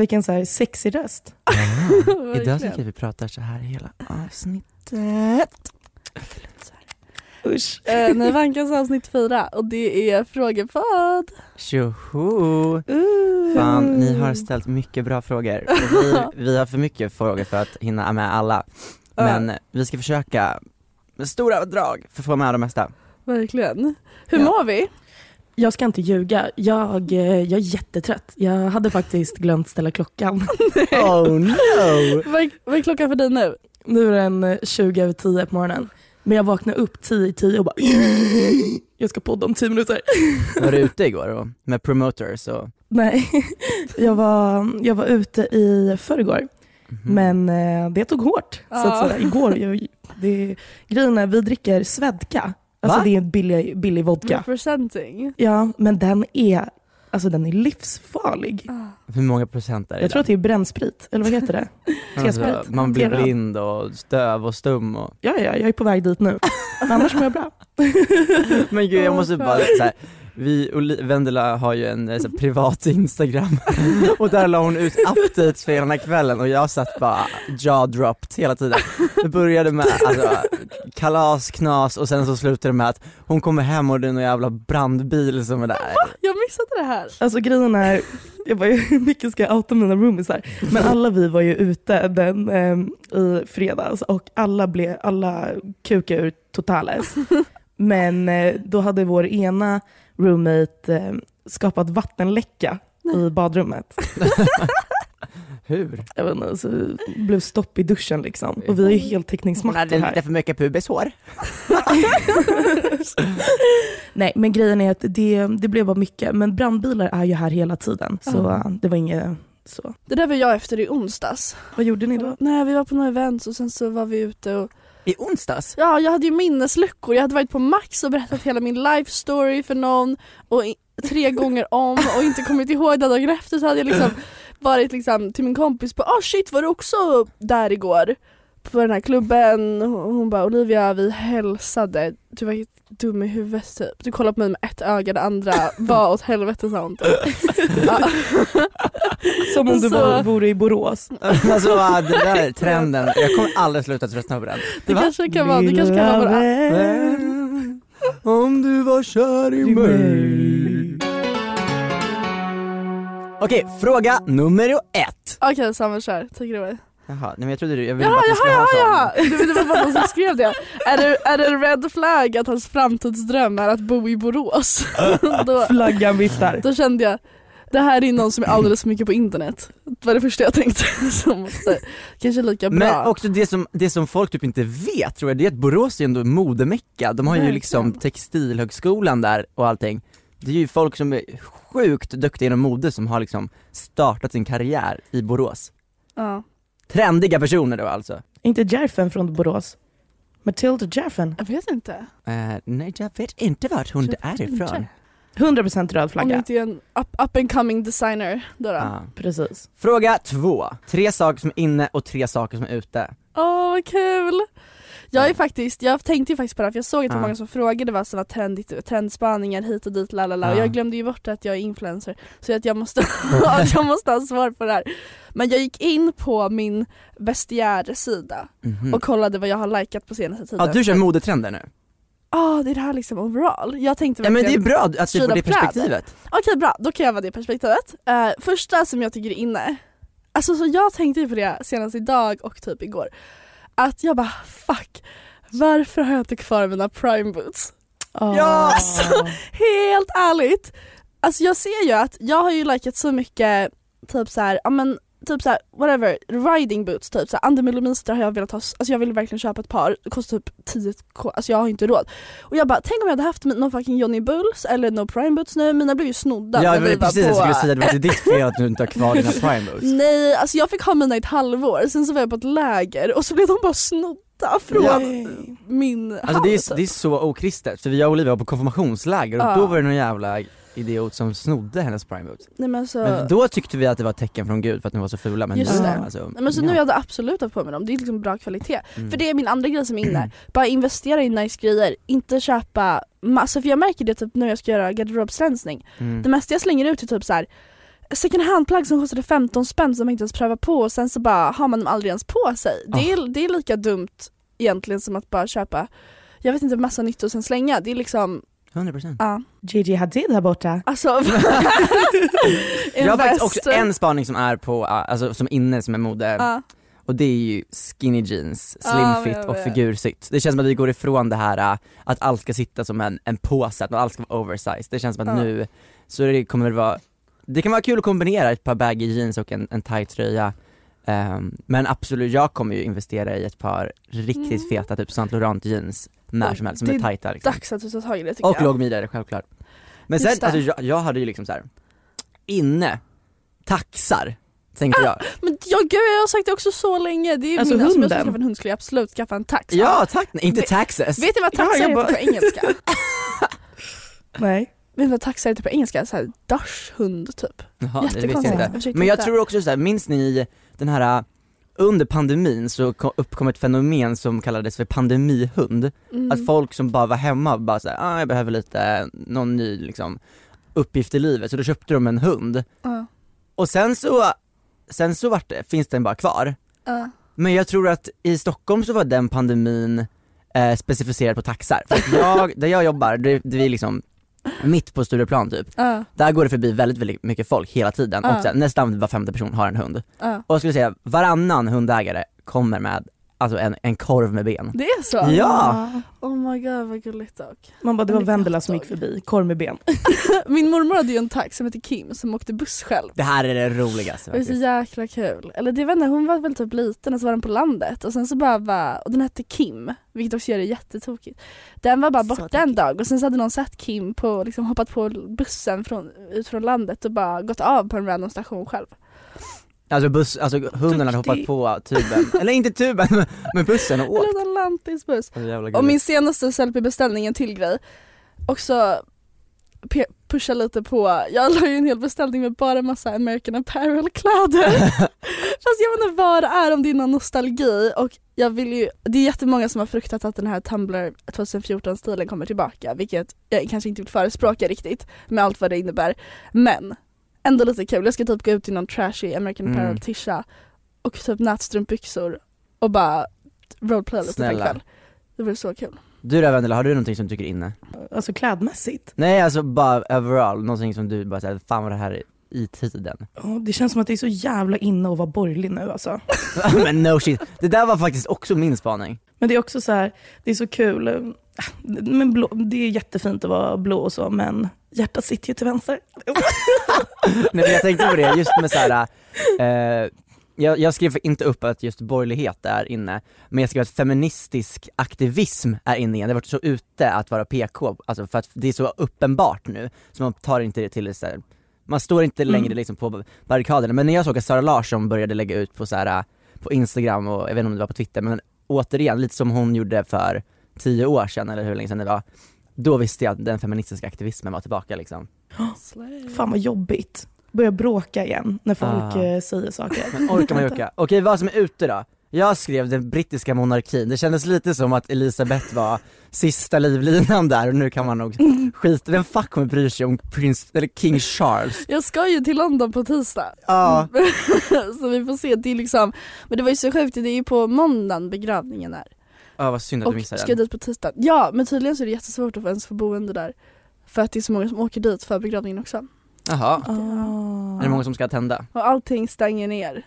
Vilken så här sexig röst. Idag tycker jag vi pratar så här hela avsnittet. Usch. Eh, ni vankas avsnitt fyra och det är frågepodd. Tjoho! Uh. Fan, ni har ställt mycket bra frågor. Vi, vi har för mycket frågor för att hinna med alla. Men vi ska försöka med stora drag för att få med det mesta. Verkligen. Hur Ja. mår vi? Jag ska inte ljuga, jag, eh, jag är jättetrött. Jag hade faktiskt glömt ställa klockan. Oh no! Vad är, vad är klockan för dig nu? Nu är den eh, 20 över 10 på morgonen. Men jag vaknade upp 10 i 10 och bara jag ska podda om 10 minuter. Var du ute igår och, med promoters och Nej, jag var, jag var ute i förrgår. Mhm. Men eh, det tog hårt. Så Ja. att säga. Igår, jag, det, grejen är, vi dricker svedka. Alltså Va? det är en billig, billig vodka. Representing. Ja, men den är, alltså den är livsfarlig. hur många procent är det? Jag tror att det är brännsprit, eller vad heter det? alltså, T-sprit. Man blir T-röd. blind och stöv och stum och Ja, ja, jag är på väg dit nu. Annars mår jag bra. Men gud jag måste bara så här, vi Vendela har ju en eh, så här, privat instagram och där la hon ut updates för hela den här kvällen och jag satt bara jaw dropped hela tiden. Det började med alltså, kalas, knas och sen så slutade det med att hon kommer hem och det är någon jävla brandbil som är där. Jag missade det här. Alltså grejen är, jag bara, hur mycket ska jag outa mina roomies Men alla vi var ju ute den, eh, i fredags och alla, blev, alla kukade ur totales. Men eh, då hade vår ena roommate eh, skapat vattenläcka i badrummet. Hur? Jag vet inte, så det blev stopp i duschen liksom. Och vi är ju helt Hon täckningsmattor hade här. lite för mycket pubishår. Nej, men grejen är att det, det blev bara mycket. Men brandbilar är ju här hela tiden, så Ja. det var inget så. Det där var jag efter i onsdags. Vad gjorde ni då? Nej, vi var på några events och sen så var vi ute och i onsdags? Ja, jag hade ju minnesluckor. Jag hade varit på Max och berättat hela min life story för någon och tre gånger om och inte kommit ihåg det dagen efter så hade jag liksom varit liksom till min kompis på ah shit var du också där igår? På den här klubben och hon bara Olivia vi hälsade, du var helt dum i huvudet typ. Du kollade på mig med ett öga, det andra var åt helvete sa hon ja. Som om du Så- vore i Borås. Alltså det där är trenden, jag kommer aldrig sluta tröttna på den. Det Va? kanske kan vara, det kanske kan vara Vän, Om du var kär i mig Okej, fråga nummer ett. Okej Samuel kör, take it away. Jaha, nej men jag trodde du, jag ville Jaha, bara att du skulle jaha, ha jaha, sån. jaha! Det, det var bara någon som skrev det. Är det, är det en red flag att hans framtidsdröm är att bo i Borås? då, Flaggan viftar. då kände jag, det här är någon som är alldeles för mycket på internet. Det var det första jag tänkte. Som måste, kanske lika bra. Men också det som, det som folk typ inte vet tror jag, det är att Borås är ändå modemecka. De har ju Verkligen. liksom textilhögskolan där och allting. Det är ju folk som är sjukt duktiga inom mode som har liksom startat sin karriär i Borås. Ja. Trendiga personer då alltså. Inte Järfen från Borås. Matilda Järfen. Jag vet inte. Eh, nej jag vet inte vart hon är ifrån. 100% röd Om det flagga. inte är en up, up and coming designer då. då. Ja. Precis. Fråga två. Tre saker som är inne och tre saker som är ute. Åh vad kul! Jag är faktiskt, jag tänkte ju faktiskt på det här, för jag såg att det var Ja. många som frågade vad som var trendigt, trendspaningar hit och dit lalala och Ja. jag glömde ju bort att jag är influencer så att jag måste, att jag måste ha svar på det här. Men jag gick in på min vestiaire-sida Mhm. och kollade vad jag har likat på senaste tiden. Ja du kör modetrender nu? ah, det är det här liksom overall. Jag tänkte Ja men det är verkligen- bra att vi får det perspektivet. Okej bra, då kan jag vara det perspektivet. Eh, första som jag tycker är inne, alltså så jag tänkte ju på det senast idag och typ igår. Att jag bara fuck, varför har jag inte kvar mina prime boots? Ja! Alltså, helt ärligt. Alltså jag ser ju att jag har ju likat så mycket typ så här, ja men typ så här, whatever, riding boots typ så här, under millimeter har jag velat ha, alltså jag vill verkligen köpa ett par, det kostar typ 10 k, alltså jag har inte råd. Och jag bara, tänk om jag hade haft någon fucking Johnny Bulls eller no prime boots nu, mina blev ju snodda Ja när vi var var precis jag skulle säga, det var inte ditt fel att du inte har kvar dina prime boots. Nej, alltså jag fick ha mina i ett halvår, sen så var jag på ett läger och så blev de bara snodda från Ja. min Alltså hand. det är, det är så okristet, för jag och Olivia var på konfirmationsläger och Ja. då var det någon jävla idiot som snodde hennes prime boots. Nej, men så, Men då tyckte vi att det var ett tecken från gud för att de var så fula men Just nu, det. alltså, Nej, men så nu ja. har jag absolut haft på mig dem, det är liksom bra kvalitet. Mm. För det är min andra grej som är inne, bara investera i nice grejer, inte köpa massa, för jag märker det typ när jag ska göra garderobsrensning. Mm. Det mesta jag slänger ut är typ så här second hand-plagg som kostade 15 spänn som man inte ens prövar på och sen så bara har man dem aldrig ens på sig. Det är, det är lika dumt egentligen som att bara köpa, jag vet inte, massa nytt och sen slänga. Det är liksom, 100% ja. Gigi Hadid här borta. Alltså, Jag har faktiskt också en spaning som är på, alltså som inne som är mode Ja. och det är ju skinny jeans, slim fit och figursytt. Det känns som att vi går ifrån det här äh, att allt ska sitta som en, en påse, att allt ska vara oversized. Det känns som att nu, så det kommer det vara, det kan vara kul att kombinera ett par baggy jeans och en, en tight tröja Ehm, men absolut, jag kommer ju investera i ett par riktigt Mm. feta typ Saint Laurent jeans när som helst, som är tajta liksom. Dags att du tar tag i det tycker Och jag. lågmidjade självklart. Men sen, Just det. alltså jag, jag hade ju liksom så här inne, taxar, tänkte jag. Men ja, gud, jag har sagt det också så länge. Det är Alltså, min, alltså, om jag ska hunden. skaffa en hund skulle jag absolut skaffa en tax. Ja tack, nej, inte taxes. Vet du vad Ja, taxar heter bara- på engelska? Nej. Vet du vad taxar heter på engelska? Så här, Dachshund typ. Jaha, det visste jag Jättekonstigt. inte. Jag försökte Men jag hitta. tror också så här, minns ni den här under pandemin så ko- uppkom ett fenomen som kallades för pandemihund. Mm. Att folk som bara var hemma bara såhär, ah, jag behöver lite, någon ny liksom uppgift i livet, så då köpte de en hund. Ja, Och sen så, sen så vart det, finns den bara kvar. ja. Men jag tror att i Stockholm så var den pandemin eh, specificerad på taxar. För jag, där jag jobbar, det, det är liksom mitt på Stureplan typ, Ja, där går det förbi väldigt, väldigt mycket folk hela tiden Ja. och så här, nästan var femte person har en hund. ja. Och jag skulle säga, varannan hundägare kommer med alltså en, en korv med ben. Det är så? Ja! Oh my god vad gulligt dock. Man bara, det var Vendela som gick förbi, korv med ben. Min mormor hade ju en tax som hette Kim som åkte buss själv. Det här är det roligaste Det var så faktiskt. jäkla kul. Eller det vet inte, hon var väl typ liten och så var den på landet och sen så bara var, och den hette Kim, vilket också gör det jättetokigt. Den var bara borta en dag och sen så hade någon sett Kim på, liksom hoppat på bussen från, ut från landet och bara gått av på en random station själv. Alltså, buss, alltså hunden hade hoppat Duktig. på tuben, eller inte tuben men bussen och En åkt. liten lantisbuss. Alltså, Och min senaste selfie-beställning, en till grej, också pusha lite på, jag la ju en hel beställning med bara massa American Apparel-kläder. Fast jag vet inte vad det är, om det är någon nostalgi och jag vill ju, det är jättemånga som har fruktat att den här Tumblr 2014-stilen kommer tillbaka, vilket jag kanske inte vill förespråka riktigt med allt vad det innebär. Men ändå lite kul, jag ska typ gå ut i någon trashy American Mm. Apparel-tisha och typ nätstrumpbyxor och bara roleplaya lite Snälla. ikväll. Det vore så kul. Du då Vendela, har du någonting som du tycker är inne? Alltså klädmässigt. Nej alltså bara overall, någonting som du bara säger, fan vad det här är i tiden. Ja, Det känns som att det är så jävla inne att vara borgerlig nu alltså. men no shit, det där var faktiskt också min spaning. Men det är också så här, det är så kul. äh, Men blå, det är jättefint att vara blå och så, men hjärtat sitter ju till vänster. Nej men jag tänkte på det just med såhär, eh, jag, jag skrev inte upp att just borgerlighet är inne, men jag skrev att feministisk aktivism är inne igen. Det har varit så ute att vara PK, alltså för att det är så uppenbart nu, så man tar inte det till så här, man står inte längre Mm. liksom på barrikaderna. Men när jag såg att Sara Larsson började lägga ut på så här, på Instagram och jag vet inte om det var på Twitter, men återigen, lite som hon gjorde för tio år sedan eller hur länge sedan det var, då visste jag att den feministiska aktivismen var tillbaka liksom. Fan vad jobbigt. Börja bråka igen när folk Ah. eh, säger saker. Men orkar man orka. Okej, vad som är ute då? Jag skrev den brittiska monarkin, det kändes lite som att Elisabeth var sista livlinan där och nu kan man nog skita, vem fuck kommer bry sig om prins, eller King Charles? Jag ska ju till London på tisdag. Ja, så vi får se, det är liksom, men det var ju så sjukt, det är ju på måndagen begravningen är. ja vad synd att du Och missade ska den. dit på tisdag. Ja men tydligen så är det jättesvårt att få ens få boende där. För att det är så många som åker dit för begravningen också. Jaha, Ah. är det många som ska tända? Och allting stänger ner.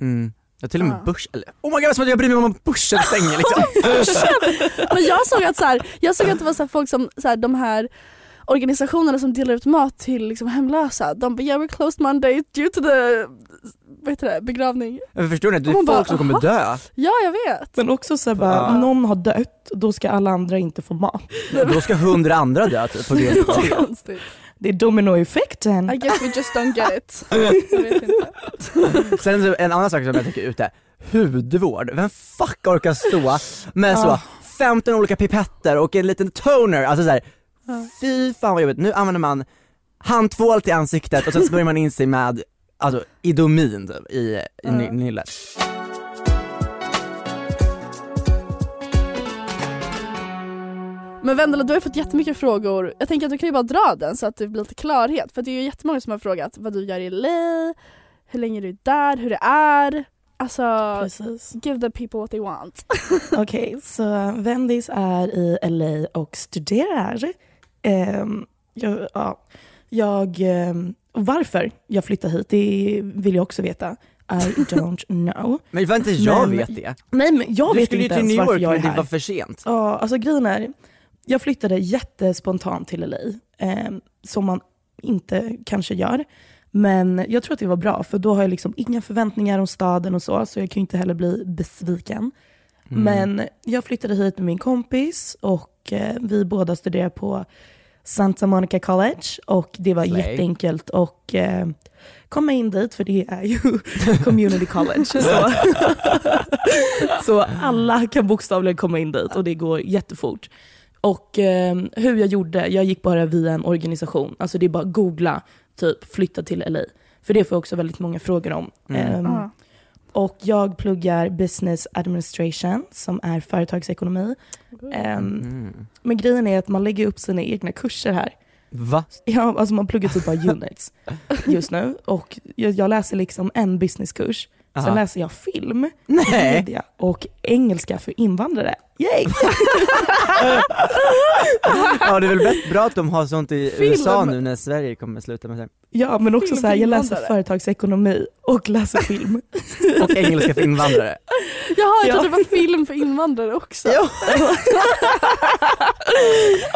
Mm. Ja, till och med Ja. Bush, eller oh my god som att jag bryr mig om börsen stänger liksom. Men jag såg att, så här, jag såg att det var så här, folk som, så här, de här organisationerna som delar ut mat till liksom, hemlösa, de bara yeah we're closed Monday due to the vad heter det, begravning. Men förstår ni, det är Hon bara, folk som kommer dö. Ja jag vet. Men också så här bara, Ja. någon har dött, då ska alla andra inte få mat. Då ska hundra andra dö typ, på det. Det är dominoeffekten. I guess we just don't get it. Jag vet inte. Sen så en annan sak som jag tycker är ute, hudvård. Vem fuck orkar stå med så Ja. 15 olika pipetter och en liten toner, alltså såhär, fy fan vad jobbigt. Nu använder man handtvål till ansiktet och sen smörjer man in sig med alltså Idomin i, i Ja. ny- nyllet. Men Vendela du har ju fått jättemycket frågor. Jag tänker att du kan ju bara dra den så att det blir lite klarhet. För det är ju jättemånga som har frågat vad du gör i LA, hur länge du är där, hur det är. Alltså, Precis. give the people what they want. Okej, så Vendis är i LA och studerar. Ehm, jag, ja, jag, ehm, varför jag flyttar hit, det vill jag också veta. I don't know. Men var inte jag Men- vet det? Nej men jag du vet skulle ju inte till ens New varför York jag är men det här. var för sent. Ja, alltså grejen är, jag flyttade jättespontant till LA, eh, som man inte kanske gör. Men jag tror att det var bra, för då har jag liksom inga förväntningar om staden och så, så jag kan ju inte heller bli besviken. Mm. Men jag flyttade hit med min kompis och eh, vi båda studerar på Santa Monica College och det var Slay. jätteenkelt att eh, komma in dit för det är ju community college. Så. så alla kan bokstavligen komma in dit och det går jättefort. Och eh, hur jag gjorde, jag gick bara via en organisation. Alltså det är bara googla, typ flytta till LA. För det får jag också väldigt många frågor om. Mm. Ja. och jag pluggar business administration som är företagsekonomi. Ehm, Mm. Men grejen är att man lägger upp sina egna kurser här. Va? Ja, alltså man pluggar typ bara units just nu. Och jag, jag läser liksom en businesskurs. Sen Aha. läser jag film, Nej! media och engelska för invandrare. Yay! Ja det är väl bäst- bra att de har sånt i Film. USA nu när Sverige kommer sluta med det. Ja, men också Film så här, jag läser företagsekonomi och läser film. Och engelska för invandrare. Jaha, jag Ja. trodde det var film för invandrare också. Ja.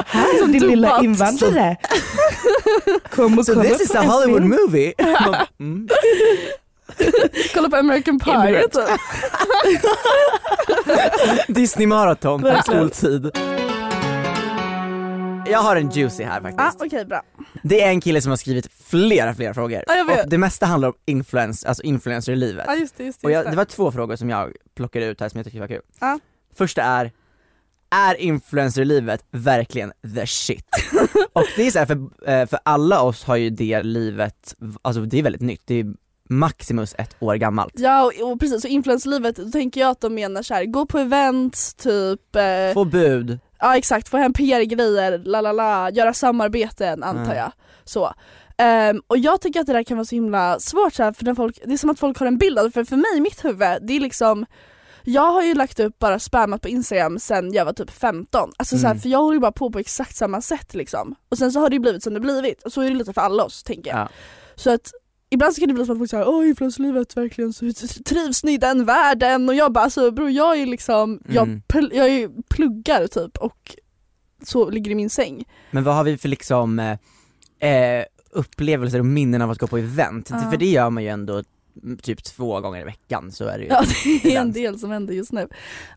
Här är din lilla invandrare. Kom och So kolla this is a Hollywood film. movie! Mm. Kolla på American Pie. Typ. Disney maraton på skoltid. Jag har en juicy här faktiskt. Ah, Okej bra. Det är en kille som har skrivit flera, flera frågor. Vet. och det mesta handlar om influence, alltså influencer i livet. Ja just det, just det. och jag, det var två frågor som jag plockade ut här som jag tyckte var kul. Ja. Första är, är influencer i livet verkligen the shit? och det är så här, för, eh, för alla oss har ju det livet, alltså det är väldigt nytt, det är maximus ett år gammalt. Ja och, och precis, och influencerlivet, då tänker jag att de menar så här: gå på events, typ eh, Få bud, Ja exakt, få hem PR-grejer, la la la, göra samarbeten antar Mm. jag. Så. Ehm, och jag tycker att det där kan vara så himla svårt så här, för när folk, det är som att folk har en bild av för för mig i mitt huvud, det är liksom jag har ju lagt upp bara spammat på instagram sen jag var typ 15, alltså så här, Mm. för jag håller ju bara på på exakt samma sätt liksom. Och sen så har det ju blivit som det blivit, och så är det lite för alla oss tänker jag. ja. Så att ibland så kan det bli som att folk säger åh influencerlivet verkligen så trivs ni i den världen? Och jag bara alltså bror jag är liksom, jag, Mm. jag är pluggar typ och så ligger i min säng. Men vad har vi för liksom eh, eh, upplevelser och minnen av att gå på event? Ja. För det gör man ju ändå typ två gånger i veckan så är det ju Ja det är en del som händer just nu.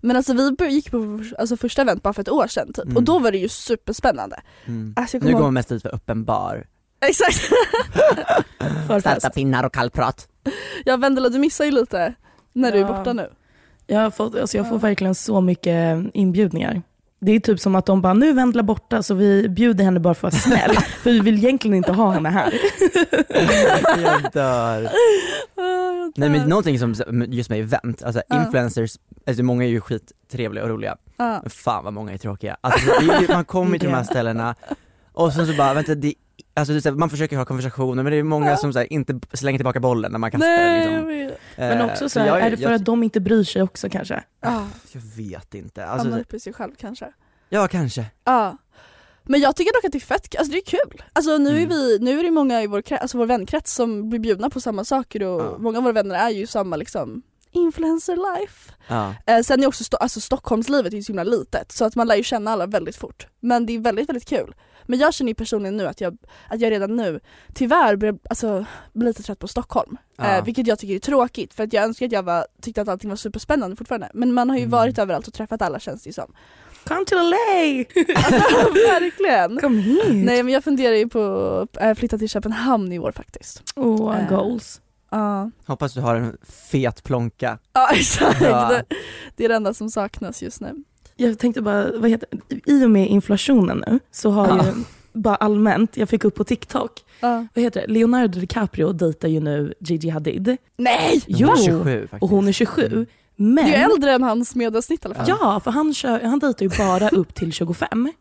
Men alltså vi gick på alltså, första event bara för ett år sedan typ Mm. och då var det ju superspännande. mm. Alltså, jag Nu går man mest dit för öppen bar. Exakt! Förfest. pinnar och kallprat. Ja Vendela du missar ju lite när du är Ja. borta nu. Jag, har fått, alltså jag får verkligen så mycket inbjudningar. Det är typ som att de bara, nu är Vendela borta så vi bjuder henne bara för att vara snäll. för vi vill egentligen inte ha henne här. jag dör. Jag Nej men dör. någonting som just med event, alltså Ja. influencers, alltså många är ju skittrevliga och roliga, Ja. men fan vad många är tråkiga. Alltså, det är ju- man kommer till de här ställena och sen så bara, vänta det, alltså det är så här, man försöker ha konversationer men det är många som så här, inte slänger tillbaka bollen när man kastar Nej liksom. vet. Men Eh, också så så här, jag- är det för jag, att de inte bryr sig också kanske? Ja, Jag vet inte, alltså, upp i sig själv kanske. ja kanske. Ja. Men jag tycker dock att det är fett, alltså det är kul. Alltså nu är, Mm. vi, nu är det många i vår, alltså vår vänkrets som blir bjudna på samma saker och Ja. många av våra vänner är ju samma liksom influencer life. Ja. Eh, sen är också alltså Stockholmslivet är ju så himla litet så att man lär ju känna alla väldigt fort. Men det är väldigt väldigt kul. Men jag känner ju personligen nu att jag, att jag redan nu tyvärr börjar alltså, bli lite trött på Stockholm. Ja. Eh, vilket jag tycker är tråkigt för att jag önskar att jag var, tyckte att allting var superspännande fortfarande. Men man har ju Mm. varit överallt och träffat alla känns det ju som. Come to LA! Alltså, verkligen! Kom hit! Nej men jag funderar ju på att äh, flytta till Köpenhamn i år faktiskt. Oh, Eh. goals. Ja, Hoppas du har en fet plånka. ja exakt. Ja. Det, det är det enda som saknas just nu. Jag tänkte bara, vad heter i och med inflationen nu så har Ja. ju bara allmänt, jag fick upp på TikTok, Ja. vad heter det? Leonardo DiCaprio dejtar ju nu Gigi Hadid. Nej! Jo! Hon är 27 faktiskt. Och hon är 27. Men, Du är äldre än hans medersnitt i alla fall. ja, för han, kör, han dejtar ju bara upp till 25.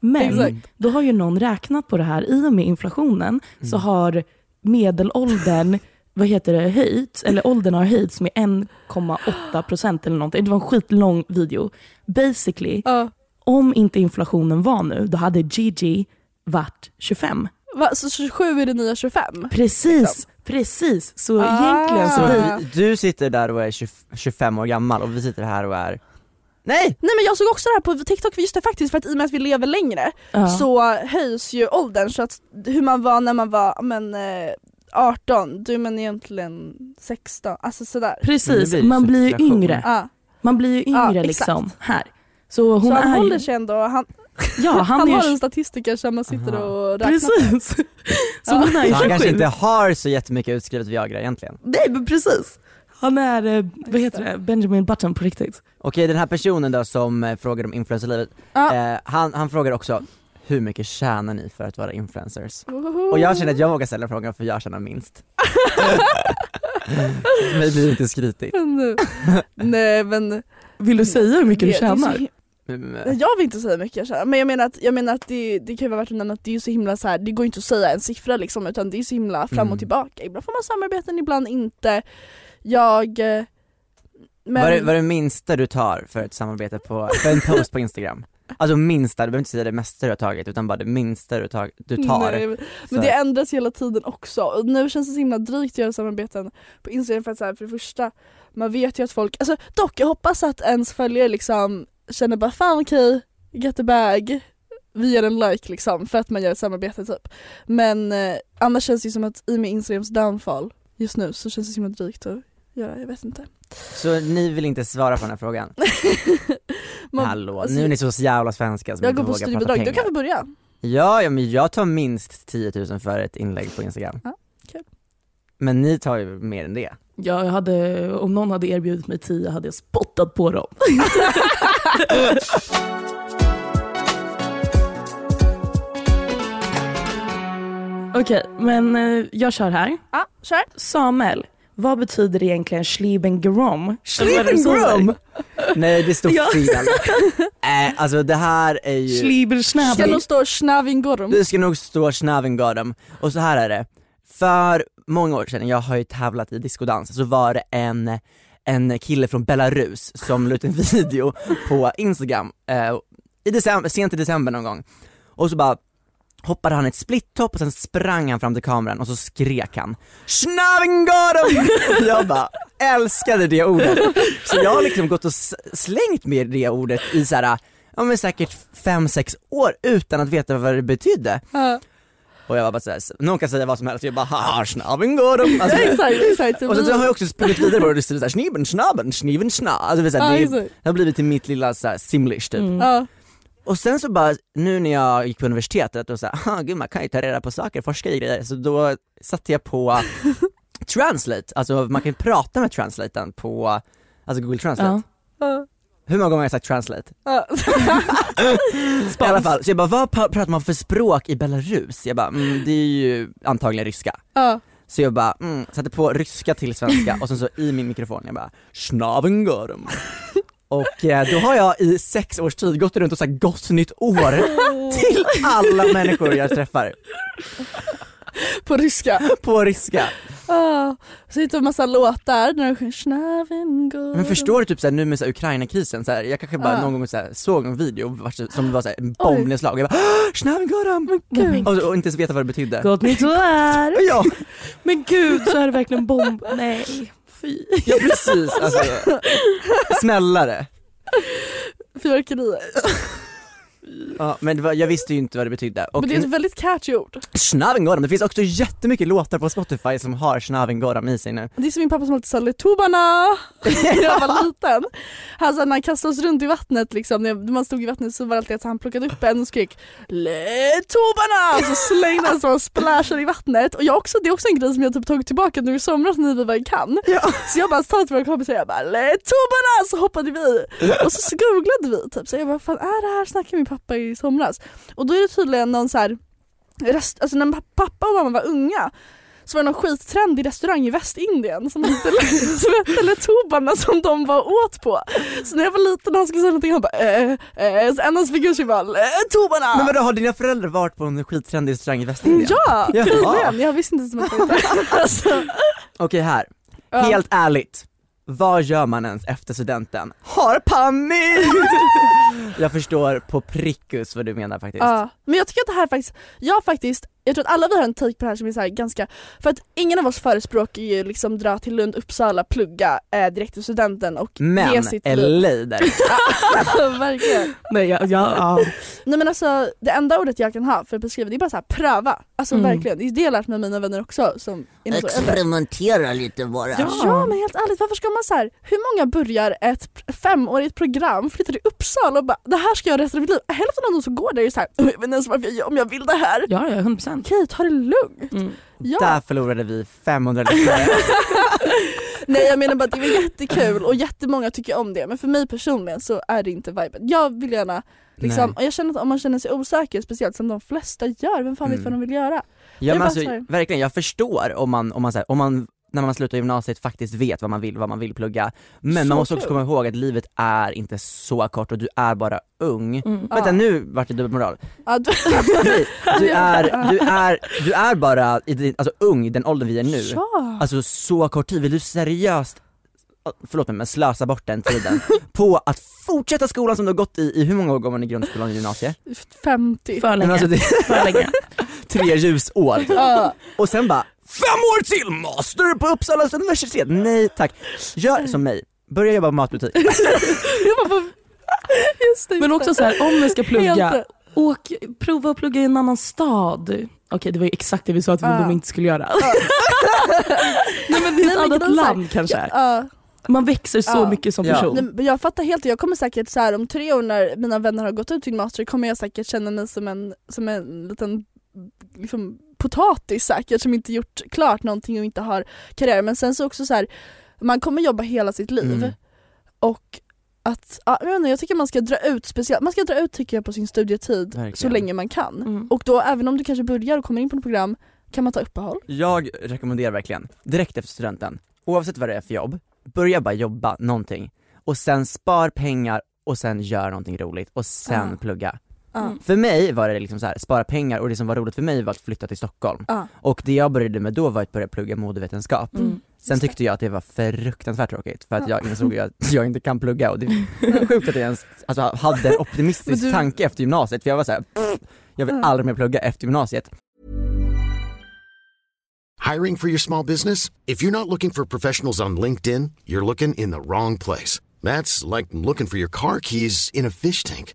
Men Exakt. då har ju någon räknat på det här, i och med inflationen så Mm. har medelåldern vad heter det, höjts, eller åldern har höjts med 1,8 procent eller någonting. Det var en skitlång video. Basically, Ja. om inte inflationen var nu, då hade Gigi varit 25. Va, så 27 är det nya 25? Precis, precis. Så Ah. egentligen så Så vi, du sitter där och är 20, 25 år gammal och vi sitter här och är Nej! Nej men jag såg också det här på TikTok, just det faktiskt för att i och med att vi lever längre ja. så höjs ju åldern så att hur man var när man var men, eh, 18, du men egentligen 16, alltså sådär. Precis, blir man blir ju yngre. Ja. Man blir ju Ja, yngre exakt. liksom här. Så hon så han är håller ju, sig ändå, han, ja, han, han, är har ju, en statistiker som man sitter Aha. och räknar precis. Så Ja. hon är ju Så han 27. kanske inte har så jättemycket utskrivet Viagra egentligen. Nej men precis. Han är, eh, vad heter det, Benjamin Button på riktigt. Okej den här personen då som eh, frågar om influencerlivet, Ja. eh, han, han frågar också hur mycket tjänar ni för att vara influencers? Woho! Och jag känner att jag vågar ställa frågan för jag tjänar minst. Mig blir inte skrytigt. Nej men Vill du säga hur mycket du det- så tjänar? hi- Mm, Jag vill inte säga mycket jag tjänar, men jag menar att, jag menar att det, det kan ju vara värt att nämna att det är ju så himla så här, det går inte att säga en siffra liksom utan det är så himla fram och Mm. tillbaka. Ibland får man samarbeten, ibland inte. Jag... Men, Vad är, vad är det minsta du tar för ett samarbete på, för en post på Instagram? Alltså minsta, du behöver inte säga det mesta du har tagit utan bara det minsta du, tag, du tar. Nej, men, Så- det ändras hela tiden också. Och nu känns det så himla drygt att göra samarbeten på Instagram för att så här, för det första, man vet ju att folk, alltså dock jag hoppas att ens följare liksom känner bara fan okej, get the bag, vi ger en like liksom för att man gör ett samarbete typ. Men eh, annars känns det ju som att i och med Instagrams downfall just nu så känns det så himla drygt att göra, jag vet inte. Så ni vill inte svara på den här frågan? Man- Hallå, alltså, nu är ni så jävla svenska som jag inte går på vågar prata studiebidrag, du pengar. kan vi börja. Ja, ja, men jag tar minst 10 000 för ett inlägg på Instagram. Ja, kul. Men ni tar ju mer än det. Ja, jag hade, om någon hade erbjudit mig 10 hade jag spottat på dem. Okej, men eh, jag kör här. Ja, kör. Samuel, vad betyder egentligen Schlieben-Grom? Det Schlieben-Grom? Nej det står Ja. fel. äh, alltså det här är ju, Ska Schlieben-Schnabel. nog stå Schnavingorm. det ska nog stå Schnavengarden. Och så här är det, för många år sedan, jag har ju tävlat i discodans, så var det en, en kille från Belarus som la ut en video på Instagram eh, i december, sent i december någon gång. Och så bara hoppade han ett split-top och sen sprang han fram till kameran och så skrek han Schnavengarden! Jag bara älskade det ordet. Så jag har liksom gått och slängt med det ordet i så här, ja men säkert 5-6 år utan att veta vad det betydde. Ja. Och jag var bara såhär, någon kan säga vad som helst, jag bara haha schnaben Gorum. Alltså, exakt, exakt. och sen så har jag också sprungit vidare på det och skrivit såhär schniben schnaben schniven schna. Alltså det, är så här, det, har blivit till mitt lilla såhär simlish typ. Ja. Och sen så bara, nu när jag gick på universitetet och såhär, ah, gud man kan ju ta reda på saker, forska i grejer, så då satte jag på translate, alltså man kan prata med translaten på, alltså google translate. Ja. Hur många gånger har jag sagt translate? Ja. I alla fall, så jag bara, vad pra- pratar man för språk i Belarus? Jag bara, mm, det är ju antagligen ryska. Ja. Så jag bara, mm, satte på ryska till svenska och sen så i min mikrofon, jag bara, schnavengorum. Och eh, då har jag i sex års tid gått runt och sagt gott nytt år till alla människor jag träffar På ryska. på ryska. Ah. Så hittar en massa låtar när de sjunger. Men förstår du typ såhär, nu med så här, Ukraina-krisen, så här, jag kanske bara Ja. någon gång så här, såg en video som var så här, en bombnedslag, jag bara schnavengorum! Gud. Och, och inte ens veta vad det betydde. Gott nytt år! Ja, Men gud så är det verkligen bomb... Nej, fy. ja precis, alltså smällare. Fyrverkerier. Ja, men var, jag visste ju inte vad det betydde. Och Men det är ett väldigt catchy ord. Schnavengorum, det finns också jättemycket låtar på Spotify som har Schnavengorum i sig nu. Det är som min pappa som alltid sa Letubarna när jag var liten. Han sa när han kastade oss runt i vattnet liksom, när man stod i vattnet så var det alltid att han plockade upp en och skrek Letubarna! Och så slängde han så han splashade i vattnet. Och jag också, det är också en grej som jag typ tagit tillbaka nu i somras när vi var i Cannes. Så jag bara sa till våra kompisar, jag bara Letubarna! Så hoppade vi. Och så googlade vi typ, så jag bara fan är det här? Snackade min pappa i somras. Och då är det tydligen någon så här rest, alltså när pappa och mamma var unga så var det någon skittrendig restaurang i Västindien som hette, som hette som de var åt på. Så när jag var liten och han skulle säga någonting han bara eh, eh, så en av hans figurer var Letubarna! Men vadå, har dina föräldrar varit på en skittrendig restaurang i Västindien? Ja! Tydligen, jag visste inte ens att det var alltså, Okej här, helt ärligt. Vad gör man ens efter studenten? Har panik! jag förstår på prickus vad du menar faktiskt. ja. Men jag tycker att det här faktiskt, jag faktiskt, jag tror att alla vi har en take på det här som är så här ganska, för att ingen av oss förespråkar ju liksom dra till Lund, Uppsala, plugga eh, direkt till studenten och ge Men sitt liv. Där. Verkligen. Nej, ja, ja, ja. Nej men alltså det enda ordet jag kan ha för att beskriva det är bara så här, pröva. Alltså Mm. verkligen, det är det jag lärt mig av mina vänner också som. Experimentera lite bara. Ja. Ja men helt ärligt, varför ska man så här, hur många börjar ett femårigt program, flyttar till Uppsala och bara det här ska jag resten av mitt liv. Hälften av de som går där är så här, jag vet inte ens varför jag, gör- om jag vill det här. ja, ja 100%. Okej, ta det lugnt. Mm. Ja. Där förlorade vi 500 lyssnare. Nej jag menar bara att det var jättekul och jättemånga tycker om det men för mig personligen så är det inte viben. Jag vill gärna liksom, och jag känner att om man känner sig osäker, speciellt som de flesta gör, vem fan vet Mm. vad de vill göra? Ja men alltså verkligen, jag förstår om man, om man, så här, om man när man slutar gymnasiet faktiskt vet vad man vill, vad man vill plugga. Men Så man måste också kul. komma ihåg att livet är inte så kort och du är bara ung. Mm. Vänta Ja. nu vart det dubbelmoral. Ja, du- du, är, du, är, du är bara i din, alltså, ung i den åldern vi är nu. ja. Alltså så kort tid, vill du seriöst, förlåt mig men slösa bort den tiden på att fortsätta skolan som du har gått i, i hur många år går man i grundskolan och gymnasiet? 50. För länge. alltså det För länge. tre ljusår. Ja. Och sen bara, fem år till master på Uppsala universitet! Nej tack. Gör som mig, börja jobba på matbutik. Jag bara, vad- just det, Men också så här, om ni ska plugga, åk, prova att plugga i en annan stad. Okej det var ju exakt det vi sa att vi Ja. de inte skulle göra. Nej men det är ett annat grejen är så här, land kanske. Ja, Man växer så Ja. mycket som Ja. person. nej, jag fattar helt Jag kommer säkert så här, om tre år när mina vänner har gått ut sin master kommer jag säkert känna mig som en, som en liten liksom, potatis säkert som inte gjort klart någonting och inte har karriär. Men sen så också så här, man kommer jobba hela sitt liv Mm. och att, ja, jag, vet inte, jag tycker man ska dra ut speciellt, man ska dra ut tycker jag på sin studietid Verkligen. så länge man kan. Mm. Och då även om du kanske börjar och kommer in på ett program kan man ta uppehåll. Jag rekommenderar verkligen, direkt efter studenten, oavsett vad det är för jobb, börja bara jobba någonting och sen spar pengar och sen gör någonting roligt och sen Ja. plugga. Mm. För mig var det liksom så här, spara pengar och det som var roligt för mig var att flytta till Stockholm. Ja. Och det jag började med då var att börja plugga modevetenskap. Mm. Sen tyckte jag att det var fruktansvärt tråkigt för att jag insåg att jag inte kan plugga och det är sjukt att jag ens alltså, hade en optimistisk du- tanke efter gymnasiet för jag var såhär, jag vill aldrig mer plugga efter gymnasiet. Hiring for your small business? If you're not looking for professionals on LinkedIn, you're looking in the wrong place. That's like looking for your car keys in a fish tank.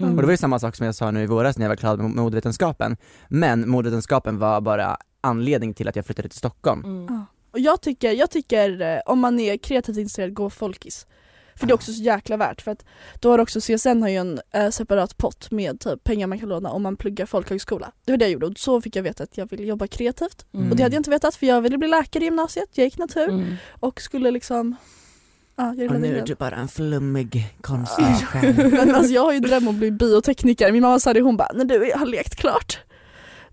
Och det var ju samma sak som jag sa nu i våras när jag var klar med modevetenskapen. Men modevetenskapen var bara anledning till att jag flyttade till Stockholm. Mm. Och jag tycker, jag tycker eh, om man är kreativt intresserad, gå folkis. För det är också så jäkla värt för att då har också CSN har ju en eh, separat pott med typ pengar man kan låna om man pluggar folkhögskola. Det var det jag gjorde och så fick jag veta att jag ville jobba kreativt. Mm. Och det hade jag inte vetat för jag ville bli läkare i gymnasiet, jag gick natur Mm. och skulle liksom Ja, Och nu är du bara en flummig konstnärssjäl. Men alltså jag har ju dröm om att bli biotekniker, min mamma sa det hon bara när du har lekt klart,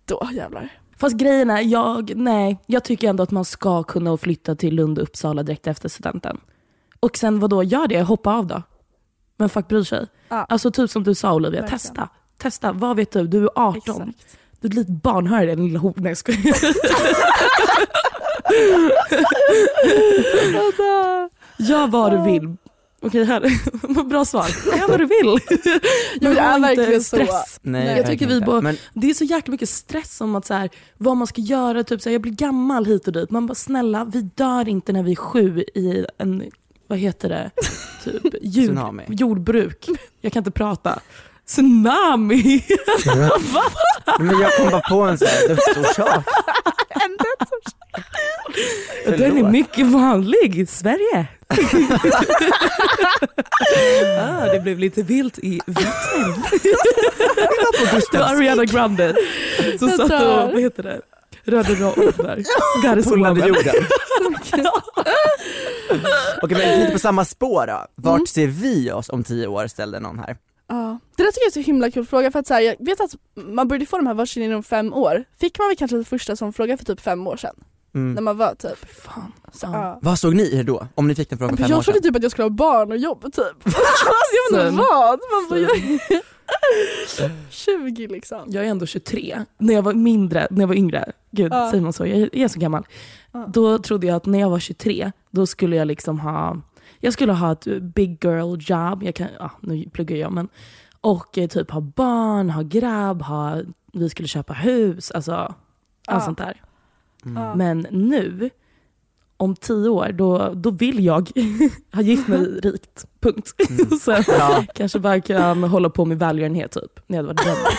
då jävlar. Fast grejen är, jag, nej, jag tycker ändå att man ska kunna flytta till Lund och Uppsala direkt efter studenten. Och sen vad då gör det, hoppa av då. Men fuck bryr sig. Ja. Alltså typ som du sa Olivia, Verkligen. testa. Testa, vad vet du? Du är 18. Exakt. Du är ett litet barn, hör det din lilla hov. Nej jag skojar. Gör vad du vill. Okej, här. bra svar. Gör vad du vill. Ja, men det ha är inte stress. Nej, jag tycker vi bara, Men det är så jäkla mycket stress om att så här, vad man ska göra, typ så här, jag blir gammal hit och dit. Man bara snälla, vi dör inte när vi är sju i en, vad heter det, typ jord, Tsunami. jordbruk. Jag kan inte prata. Tsunami! Men jag kom bara på en sån här dödsorsak. Den är mycket vanlig i Sverige. ah, det blev lite vilt i Vittel. Det var Ariana Grande som satt och, vad heter det, rörde roll där. Där är Polade solen. jorden. Okej men lite på samma spår då. Vart Mm. ser vi oss om tio år ställde någon här. Ja. Det där tycker jag är så himla kul fråga för att så här, jag vet att man började få de här varsin inom fem år. Fick man väl kanske det första som fråga för typ fem år sedan? Mm. När man var typ Fan. så, Ja. Vad såg ni er då? Om ni fick den frågan för Men fem år jag trodde typ att jag skulle ha barn och jobb typ. alltså jag vet inte vad. Man bara, jag... 20 liksom. Jag är ändå 23. När jag var mindre, när jag var yngre, gud Ja. säger man så? Jag är så gammal. Ja. Då trodde jag att när jag var 23, då skulle jag liksom ha, jag skulle ha ett big girl job, jag kan, ja, nu pluggar jag men, och eh, typ ha barn, ha grabb, ha, vi skulle köpa hus, alltså allt Ja. sånt där. Mm. Ja. Men nu, om tio år, då, då vill jag ha gift mig rikt. Punkt. Och sen Ja, kanske bara kan hålla på med välgörenhet typ, när jag hade varit drömmar.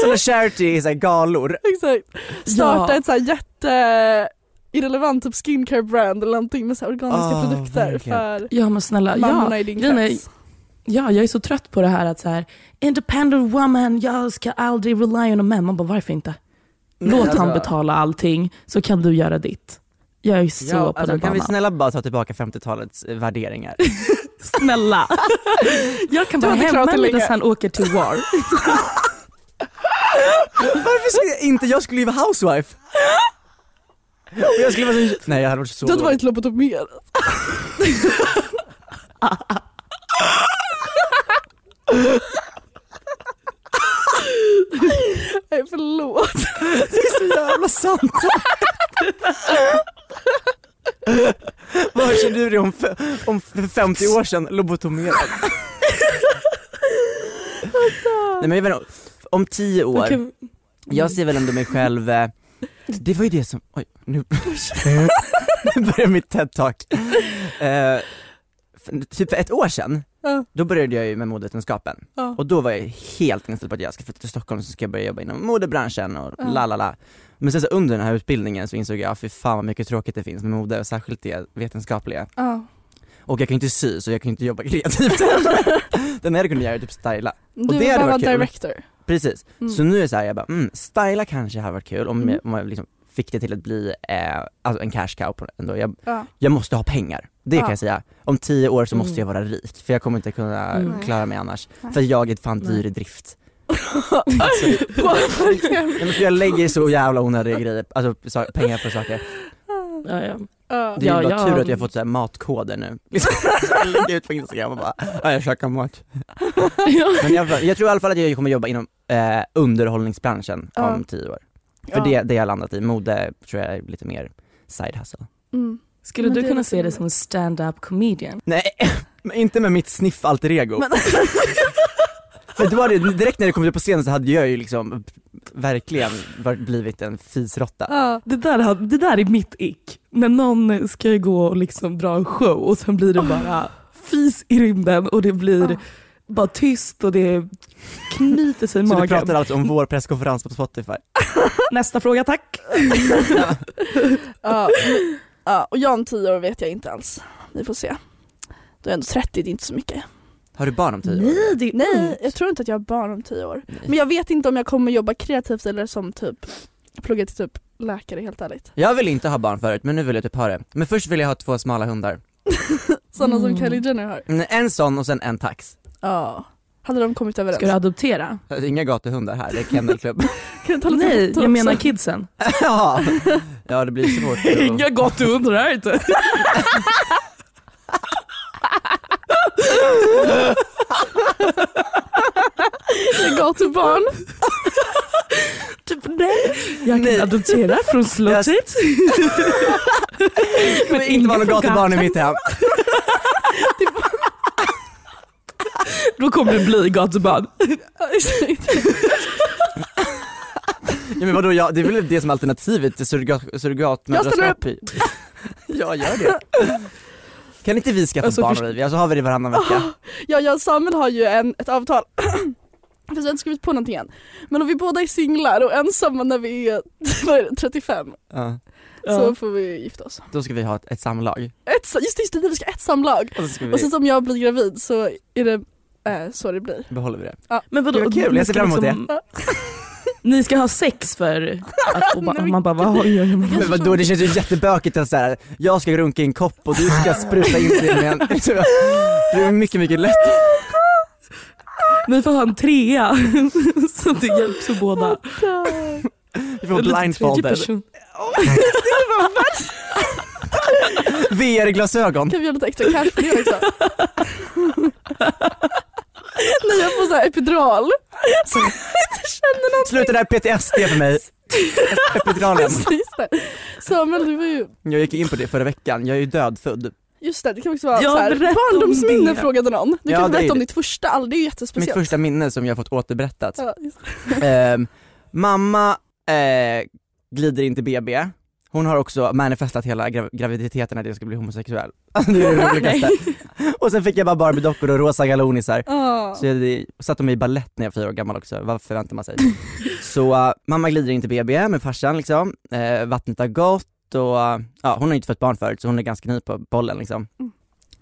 sådana charity i så här galor. Exakt. Starta Ja. ett så här jätte irrelevant typ skincare brand eller någonting med så organiska Ah, produkter för Ja men snälla, ja, mammorna i din krets. ja, jag är så trött på det här att så här, independent woman, jag ska aldrig rely on a man. Man bara varför inte? Låt alltså- han betala allting så kan du göra ditt. Jag är så Ja, på alltså, den kan vi banan. snälla bara ta tillbaka 50-talets eh, värderingar? Snälla. jag kan vara hemma medan han åker till war. Varför skulle jag inte, jag skulle ju vara housewife. Och jag skulle vara så, nej jag hade varit så Du hade varit lobotomerad. Nej förlåt. Det är så jävla sant. Vad känner du dig om, om för 50 år sedan lobotomerad? Nej men jag vet inte, om 10 år, jag ser väl ändå mig själv, eh, det var ju det som, oj nu, nu börjar mitt TED-talk. För- typ för ett år sedan, Ja. då började jag ju med modevetenskapen Ja. och då var jag helt inställd på att jag ska flytta till Stockholm så ska jag börja jobba inom modebranschen och Ja. la la la. Men sen så under den här utbildningen så insåg jag, fy fan vad mycket tråkigt det finns med mode och särskilt det vetenskapliga. Ja. Och jag kan inte sy så jag kan inte jobba kreativt. det enda jag kunde göra är typ styla. Du det var bara kul. director. Precis, Mm. så nu är det så här, jag bara, mm, styla kanske hade varit kul om Mm. jag, om jag liksom fick det till att bli eh, alltså en cash cow på det ändå. Jag, Ja. jag måste ha pengar, det Ja. kan jag säga. Om tio år så måste Mm. jag vara rik, för jag kommer inte kunna Mm. klara mig annars. Nej. För jag är fan dyr i drift. Alltså. Nej, för jag lägger så jävla onödiga grejer, alltså så, pengar på saker. Ja, ja. Det är Ja, bara ja. tur att jag har fått så här matkoder nu. Jag lägger ut på instagram och bara, ja jag käkar mat. Men jag, jag tror i alla fall att jag kommer jobba inom eh, underhållningsbranschen Ja. om tio år. För Ja. det, det jag landat i, mode tror jag är lite mer side hustle. Mm. Skulle Men du det kunna se dig som en stand-up comedian? Nej, men inte med mitt sniff alter ego. Men- För det var det, direkt när jag kom upp på scenen så hade jag ju liksom verkligen varit, blivit en fisrotta. Ja. Det där, det där är mitt ick. När någon ska gå och liksom dra en show och sen blir det bara fis i rymden och det blir Ah. bara tyst och det knyter sig i Så du magen. pratar alltså om vår presskonferens på Spotify? Nästa fråga tack. Ja. ja. Och jag om tio år vet jag inte alls. Vi får se. Du är ändå 30, det är inte så mycket. Har du barn om tio år? Nej, det är Nej, jag tror inte att jag har barn om tio år. Nej. Men jag vet inte om jag kommer jobba kreativt eller som typ plugga till typ läkare helt ärligt. Jag vill inte ha barn förut men nu vill jag typ ha det. Men först vill jag ha två smala hundar. Sådana Mm. som Kylie Jenner har. En sån och sen en tax. Ja. Hade de kommit överens? Ska du adoptera? Inga gatuhundar här, det är kennelklubb. Nej, jag menar kidsen. ja. ja, det blir svårt. att- Inga gatuhundar här inte. Gatubarn. Typ nej. Jag kan Nej. adoptera från slottet. Det kommer inte vara någon gatubarn i mitt hem. Då kommer det bli gatubarn. Ja, men vadå, ja, det är väl det som är alternativet till surrogat, surrogatmödraskap? Ja, gör det. Kan inte vi skaffa Alltså, barn Olivia, så har vi det varannan vecka? Ja, jag och Samuel har ju en, ett avtal. Fast jag har inte skrivit på någonting än. Men om vi båda är singlar och ensamma när vi är vad är det, 35 Ja. så får vi gifta oss. Då ska vi ha ett, ett samlag. Ett, just just det, vi ska ha ett samlag. Och vi, Och sen om jag blir gravid så är det så det blir. behåller vi det. Men vadå, Det var kul, ni jag ser ska fram emot liksom- Ni ska ha sex för att och ba- man bara, vad oj, oj, oj. Men vadå, det känns ju jättebökigt att såhär, jag ska runka i en kopp och du ska spruta in till en... Det är mycket, mycket lätt. Ni får ha en trea så att det hjälps för båda. Vi får blindfolded. VR-glasögon. Kan vi göra lite extra cash för det också? När jag får så här epidural. Så jag inte känner någonting. Sluta där PTSD för mig. Epiduralen. Det. Samuel du var ju, Jag gick in på det förra veckan, jag är ju dödfödd. just det det kan också vara Ja, så här, berätta om barndomsminne frågade någon. Du Ja, kan berätta om det. ditt första, all, det är ju Mitt jättespeciellt. första minne som jag fått återberättat. Ja, just Ehm, mamma eh, glider in till BB, hon har också manifestat hela grav- graviditeten att jag ska bli homosexuell. Det är det roligaste. och sen fick jag bara Barbie-dockor och rosa galonisar. Ja. Så jag satte mig i ballett när jag var fyra år gammal också, vad förväntar man sig? så uh, mamma glider in till BB med farsan liksom, eh, vattnet har gått och uh, ja, hon har inte fått barn förut så hon är ganska ny på bollen liksom.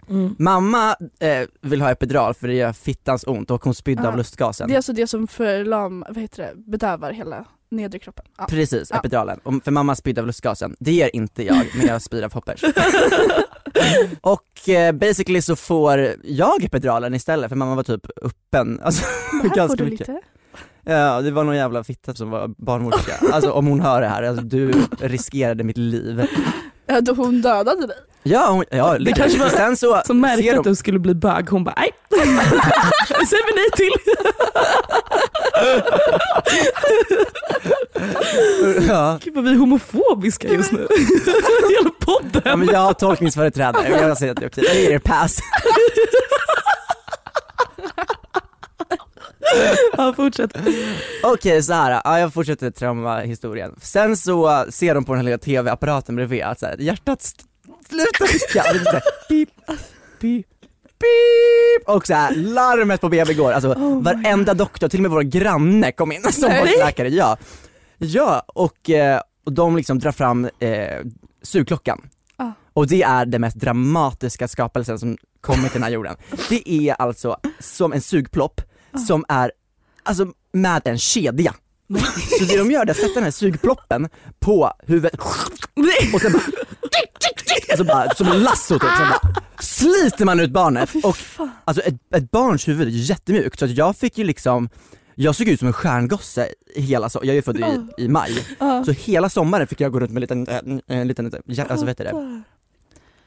Mm. Mamma eh, vill ha epidural för det gör fittans ont och hon spydde av lustgasen. Det är alltså det som förlam, vad heter det, bedövar hela nedre kroppen. Ja. Precis, Ja. epiduralen. Och för mamma spydde av lustgasen. Det ger inte jag, men jag spyr av hoppers. och eh, basically så får jag epiduralen istället för mamma var typ öppen. Alltså, Det här får ganska du mycket. lite. Ja, det var någon jävla fitta som var barnmorska. Alltså om hon hör det här, alltså, du riskerade mitt liv. Hon dödade dig. Ja, hon, ja Det kanske var sen så Som märkte ser att du skulle bli bög, hon bara nej. Det säger vi nej till. ja, Gud vad vi är homofobiska just nu. Hela ja, podden. men jag har tolkningsföreträdare, jag säger att det är okej. Jag ger er pass. Ja, fortsätt. Okej så här, ja, jag fortsätter traumahistorien. Sen så ser de på den här lilla tv-apparaten bredvid att så här, hjärtat det så här, pip, pip, pip. Och så här, larmet på BB går, alltså varenda doktor, till och med vår granne kom in som var Nej. läkare. Ja, ja och, eh, och de liksom drar fram eh, sugklockan. Ah. Och det är den mest dramatiska skapelsen som kommit till den här jorden. Det är alltså som en sugplopp som är alltså med en kedja. Så det de gör är att sätta den här sugploppen på huvudet och sen bara, alltså bara som en lasso typ, sen bara sliter man ut barnet. Och alltså ett, ett barns huvud är jättemjukt. Så att jag fick ju liksom jag såg ut som en stjärngosse hela so- jag är ju född i, i maj, så hela sommaren fick jag gå runt med en liten, en liten, hjär- alltså heter det,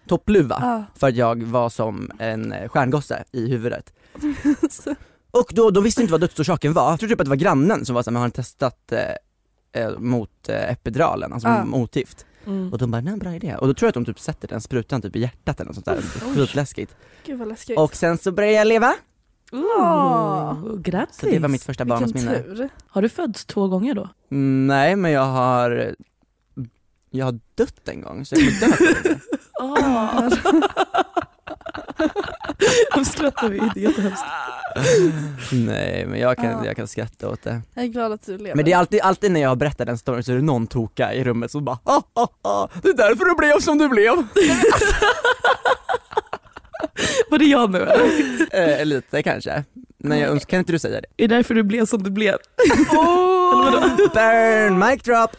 toppluva för att jag var som en eh, stjärngosse i huvudet. Och då, de visste inte vad dödsorsaken var, jag tror typ att det var grannen som var såhär, men har ni testat eh, eh, mot eh, epiduralen, alltså motgift? Mm. Och de bara, nej bra idé. Och då tror jag att de typ sätter den sprutan typ i hjärtat eller något sånt där, skitläskigt. Gud vad läskigt. Och sen så började jag leva, Oh, grattis. så det var mitt första barndomsminne. Har du fötts två gånger då? Mm, Nej men jag har, jag har dött en gång, så jag kommer dö. Oh. Nu skrattar vi, är jättehemskt. Nej men jag kan, Ja. jag kan skratta åt det. Jag är glad att du lever. Men det är alltid, alltid när jag berättar den storyn så är det någon toka i rummet som bara ah, ah, ah, det är därför du blev som du blev. Var det jag nu eller? eh, lite kanske. Men jag önskar, kan inte du säga det? Är det därför du blev som du blev? Burn, mic drop!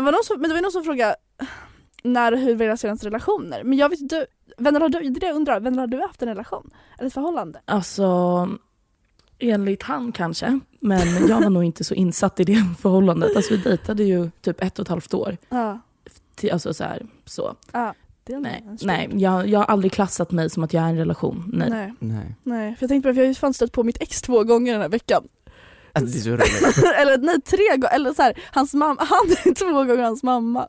Det var någon som, men det var någon som frågade när och hur era senaste relationer? Men jag vet inte, vänner har du, det är det jag undrar, vänner har du haft en relation? Eller ett förhållande? Alltså, enligt han kanske. Men jag var nog inte så insatt i det förhållandet. Alltså vi dejtade ju typ ett och ett halvt år. Ja. Alltså så här, så. ja. Nej, nej jag, jag har aldrig klassat mig som att jag är i en relation. Nej. nej. Nej, Nej, för jag tänkte på det, för jag har ju fan stött på mitt ex två gånger den här veckan. Alltså, det är så roligt. eller nej, tre gånger, eller så här, hans mamma, han två gånger hans mamma.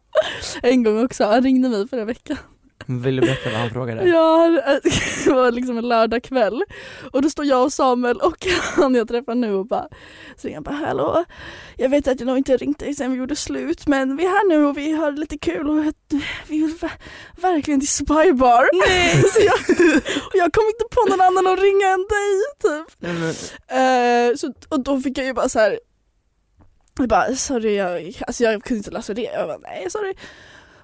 En gång också, han ringde mig förra veckan. Vill du berätta vad han frågade? Ja, det var liksom en lördagkväll och då står jag och Samuel och han jag träffar nu och bara så han bara hallå jag vet att jag nog inte ringt dig sen vi gjorde slut men vi är här nu och vi har lite kul och vi vill ver- verkligen till Spybar. Nej. så jag, och jag kom inte på någon annan att ringa än dig typ. Nej, men, Eh, så, och då fick jag ju bara så här. Jag bara sorry jag, alltså jag kunde inte läsa det. Jag bara nej sorry.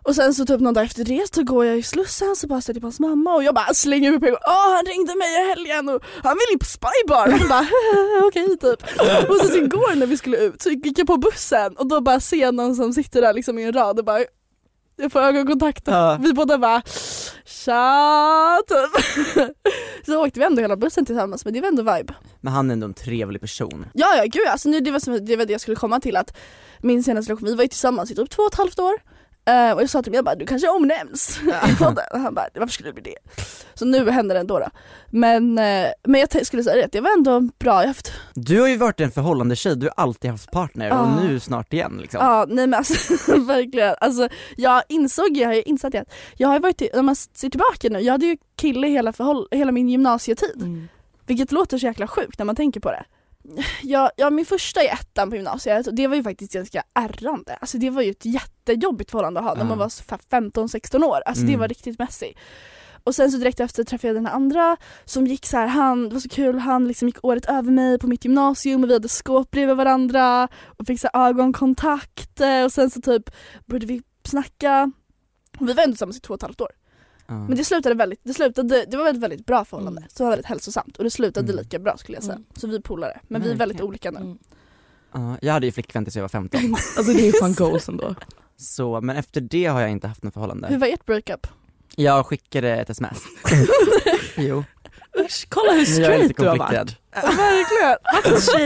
Och sen så typ någon dag efter det så går jag i Slussen så bara stöter jag på hans mamma och jag bara slänger mig på en. Åh han ringde mig i helgen och han ville in på spybar. Han bara okej typ. Och så sen igår när vi skulle ut så gick jag på bussen och då bara ser jag någon som sitter där liksom i en rad och bara jag får ögonkontakt och Ja. vi båda bara tja typ. Så åkte vi ändå hela bussen tillsammans men det var ändå vibe. men han är ändå en trevlig person. Ja ja gud alltså nu, det, var som, det var det jag skulle komma till att min senaste relation, vi var ju tillsammans i typ två och ett halvt år Eh, och jag sa till mig, jag bara, du kanske omnämns i podden. Och han bara, varför skulle det bli det? Så nu händer det ändå då. Men, eh, men jag skulle säga det, det var ändå bra. Jag haft, Du har ju varit en förhållande tjej, du har alltid haft partner och Ja. nu snart igen liksom. ja nej men alltså verkligen. Alltså, jag insåg, jag har ju insett att jag har ju varit, när man ser tillbaka nu, jag hade ju kille hela, förhåll, hela min gymnasietid. Mm. Vilket låter så jäkla sjukt när man tänker på det. Ja, ja min första i ettan på gymnasiet, och det var ju faktiskt ganska ärrande. Alltså det var ju ett jättejobbigt förhållande att ha när man var så fa- 15-16 år. Alltså det Mm. var riktigt messy. Och sen så direkt efter träffade jag den här andra som gick så här, han, det var så kul, han liksom gick året över mig på mitt gymnasium och vi hade skåp bredvid varandra och fick så ögonkontakt eh, och sen så typ började vi snacka. Och vi var ändå tillsammans i två och ett halvt år. Ja. Men det slutade väldigt, det slutade, det var ett väldigt bra förhållande. Mm. Så det var väldigt hälsosamt och det slutade Mm. lika bra skulle jag säga. Mm. Så vi är polare. Men vi är väldigt olika nu. Mm. Ja, jag hade ju flickvän tills jag var 15, Alltså det är ju fan goals ändå. så, men efter det har jag inte haft något förhållande. Hur var ert breakup? Jag skickade ett sms. jo. Usch, kolla hur straight du har varit. Verkligen.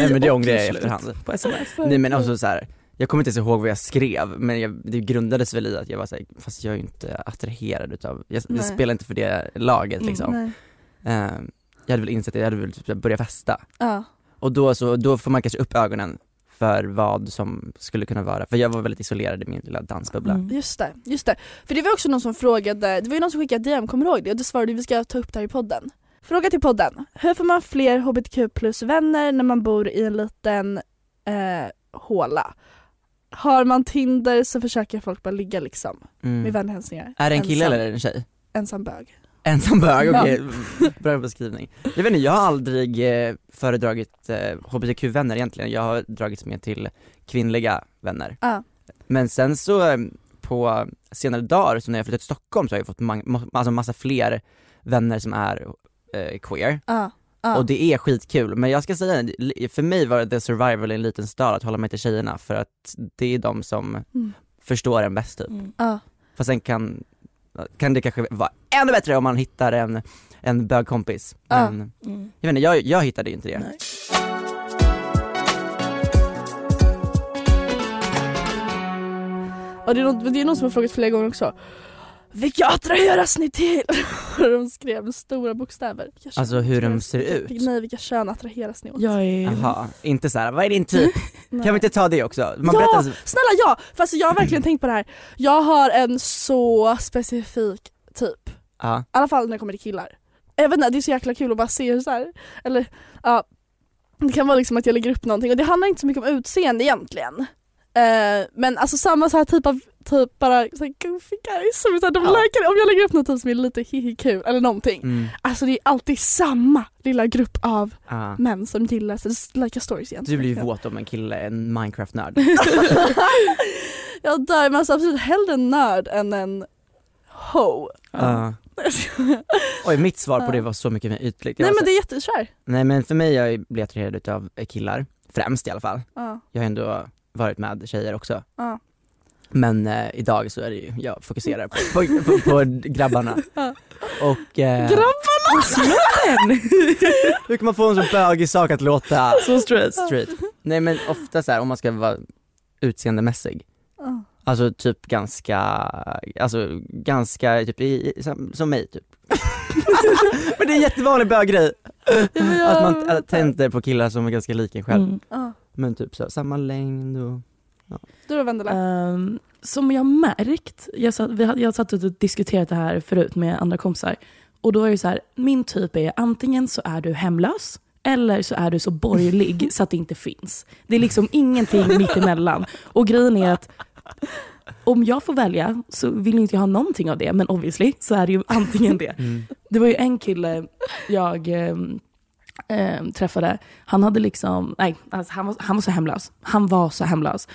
Nej men det ångrar jag i efterhand. På sms. Nej men också så här. Jag kommer inte ens ihåg vad jag skrev men jag, det grundades väl i att jag var såhär, fast jag är ju inte attraherad utav, jag, jag spelar inte för det laget Mm, liksom. Nej. Eh, jag hade väl insett det, jag hade väl typ börjat festa. Ja. Och då, så, då får man kanske upp ögonen för vad som skulle kunna vara, för jag var väldigt isolerad i min lilla dansbubbla. Mm. Just det, just det. För det var också någon som frågade, det var ju någon som skickade DM, kommer du ihåg det? Och det svarade vi ska ta upp det här i podden. Fråga till podden. Hur får man fler hbtq plus vänner när man bor i en liten eh, håla? Har man Tinder så försöker folk bara ligga liksom Mm. med vänhälsningar. Är det en kille Ensam- eller en tjej? Ensam bög. Ensam bög, okej. Bra beskrivning. Jag vet inte, jag har aldrig eh, föredragit eh, hbtq-vänner egentligen, jag har dragits med till kvinnliga vänner. Ja. Men sen så eh, på senare dagar, så när jag flyttat till Stockholm så har jag fått ma- alltså massa fler vänner som är eh, queer. Ja. Ja. Och det är skitkul, men jag ska säga, för mig var det the survival en liten stad att hålla mig till tjejerna för att det är de som Mm. förstår en bäst typ. Mm. Ja. Fast sen kan, kan det kanske vara ännu bättre om man hittar en, en bögkompis. Ja. Men Mm. jag vet inte, jag, jag hittade ju inte det. Nej. Och det är, någon, det är någon som har frågat flera gånger också. Vilka attraheras ni till? Och de skrev med stora bokstäver. Vilka kön Alltså hur de ser ut? vilka- Nej, vilka kön attraheras ni åt? Jag är... Jaha, inte så här, vad är din typ? Kan vi inte ta det också? Man ja, berättar, snälla ja! Fast jag har verkligen tänkt på det här. Jag har en så specifik typ. ja, I alla fall när det kommer till killar. Jag vet inte, det är så jäkla kul att bara se hur så här. eller ja, det kan vara liksom att jag lägger upp någonting och det handlar inte så mycket om utseende egentligen. Eh, men alltså samma så här typ av, typ bara så här goofy guys, som de Ja. läker, om jag lägger upp något typ som är lite hihi kul eller någonting. mm, Alltså det är alltid samma lilla grupp av ja. män som gillar lika stories egentligen. Du blir ju våt om en kille är en Minecraft-nörd. jag dör men alltså absolut hellre en nörd än en ho. Ja. Oj, mitt svar på det var så mycket mer ytligt. Jag Nej men det är jättekär. Nej men för mig, jag blir attraherad utav killar, främst i alla fall. Ja. Jag har ändå varit med tjejer också. Men eh, idag så är det ju, jag fokuserar på, på, på, på grabbarna. Och... Eh, Grabbarna! hur kan man få en så bögig sak att låta Så straight. straight? Nej men ofta så här, om man ska vara utseendemässig, alltså typ ganska, alltså ganska typ i, i, som, som mig typ. men det är en jättevanlig böggrej, att man tänder på killar som är ganska lika en själv. Mm. Men typ så, samma längd och Du då Vendela? Ehm, som jag märkt, jag satt, vi hade, jag satt och diskuterat det här förut med andra kompisar. Och då är det så här, min typ är antingen så är du hemlös eller så är du så borgerlig så att det inte finns. Det är liksom ingenting mittemellan. Och grejen är att om jag får välja så vill inte jag ha någonting av det, men obviously så är det ju antingen det. Det var ju en kille jag ehm, träffade, han hade liksom, nej, alltså han, var, han var så hemlös. Han var så hemlös.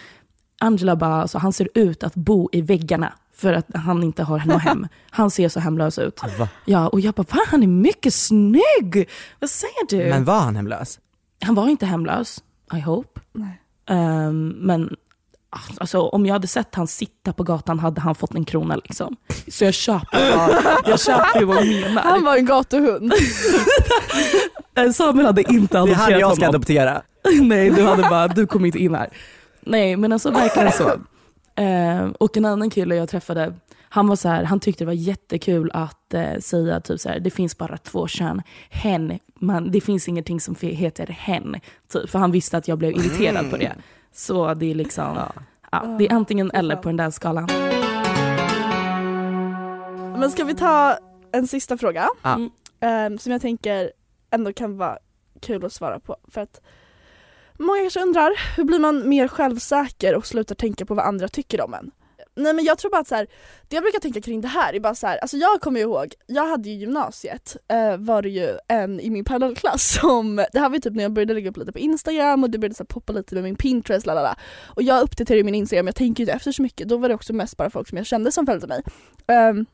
Angela bara, alltså, han ser ut att bo i väggarna för att han inte har något hem. Han ser så hemlös ut. Va? Ja, och jag bara, va? Han är mycket snygg! Vad säger du? Men var han hemlös? Han var inte hemlös, I hope. Nej. Ehm, men alltså, om jag hade sett han sitta på gatan hade han fått en krona. Liksom. Så jag köper vad, jag köper vad han menar. Han var en gatuhund. Eh, Samuel hade inte Det adopterat hade jag ska honom. adoptera. Nej, du hade bara, du kom inte in här. Nej, men alltså verkligen så. Eh, och en annan kille jag träffade, han var så här, han tyckte det var jättekul att eh, säga typ så här, det finns bara två kön, hen, man, det finns ingenting som heter hen. Typ, för han visste att jag blev irriterad på det. Så det är liksom, ja, det är antingen eller på den där skalan. Men ska vi ta en sista fråga? Ja. Mm. Ehm, som jag tänker ändå kan vara kul att svara på. För att många kanske undrar, hur blir man mer självsäker och slutar tänka på vad andra tycker om en? Nej men jag tror bara att så här, det jag brukar tänka kring det här är bara så här, alltså jag kommer ju ihåg, jag hade ju gymnasiet, eh, var det ju en i min parallellklass som, det här var ju typ när jag började lägga upp lite på Instagram och det började så här poppa lite med min Pinterest, lalala. Och jag uppdaterade ju min Instagram, jag tänker ju inte efter så mycket, då var det också mest bara folk som jag kände som följde mig. Ehm,